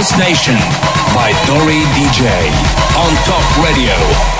Nation by Dori DJ on Top Radio.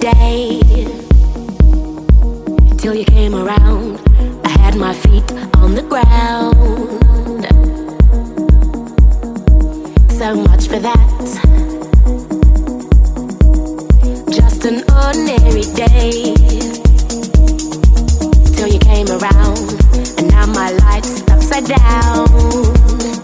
day. Till you came around, I had my feet on the ground. So much for that. Just an ordinary day. Till you came around, and now my life's upside down.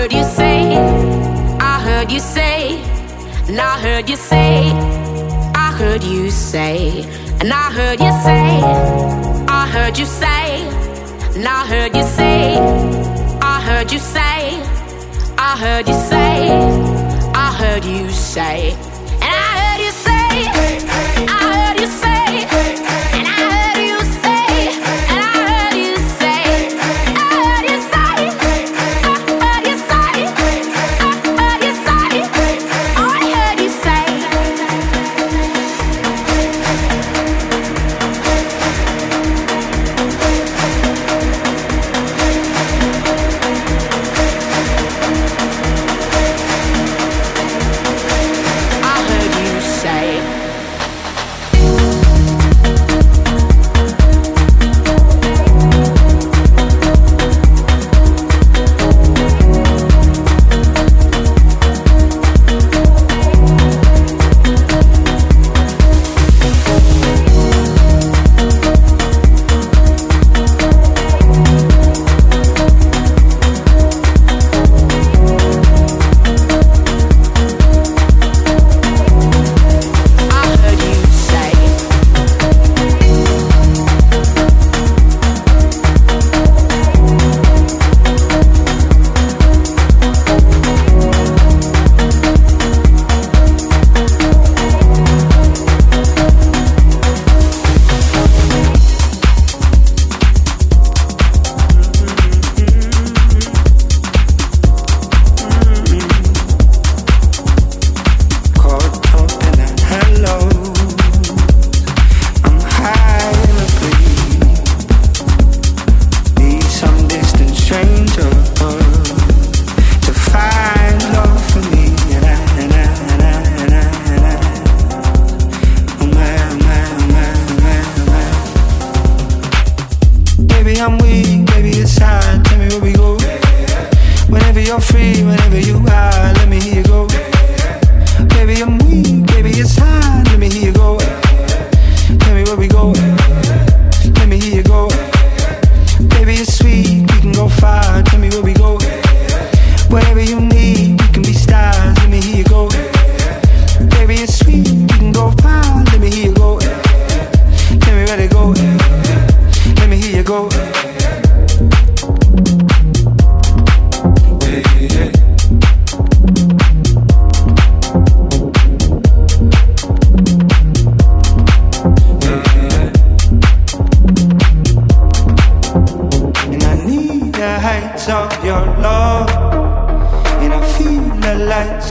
Heard you say, I heard you say, and I heard you say, I heard you say, and I heard you say, I heard you say, and I heard you say, I heard you say, I heard you say, I heard you say,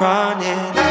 running.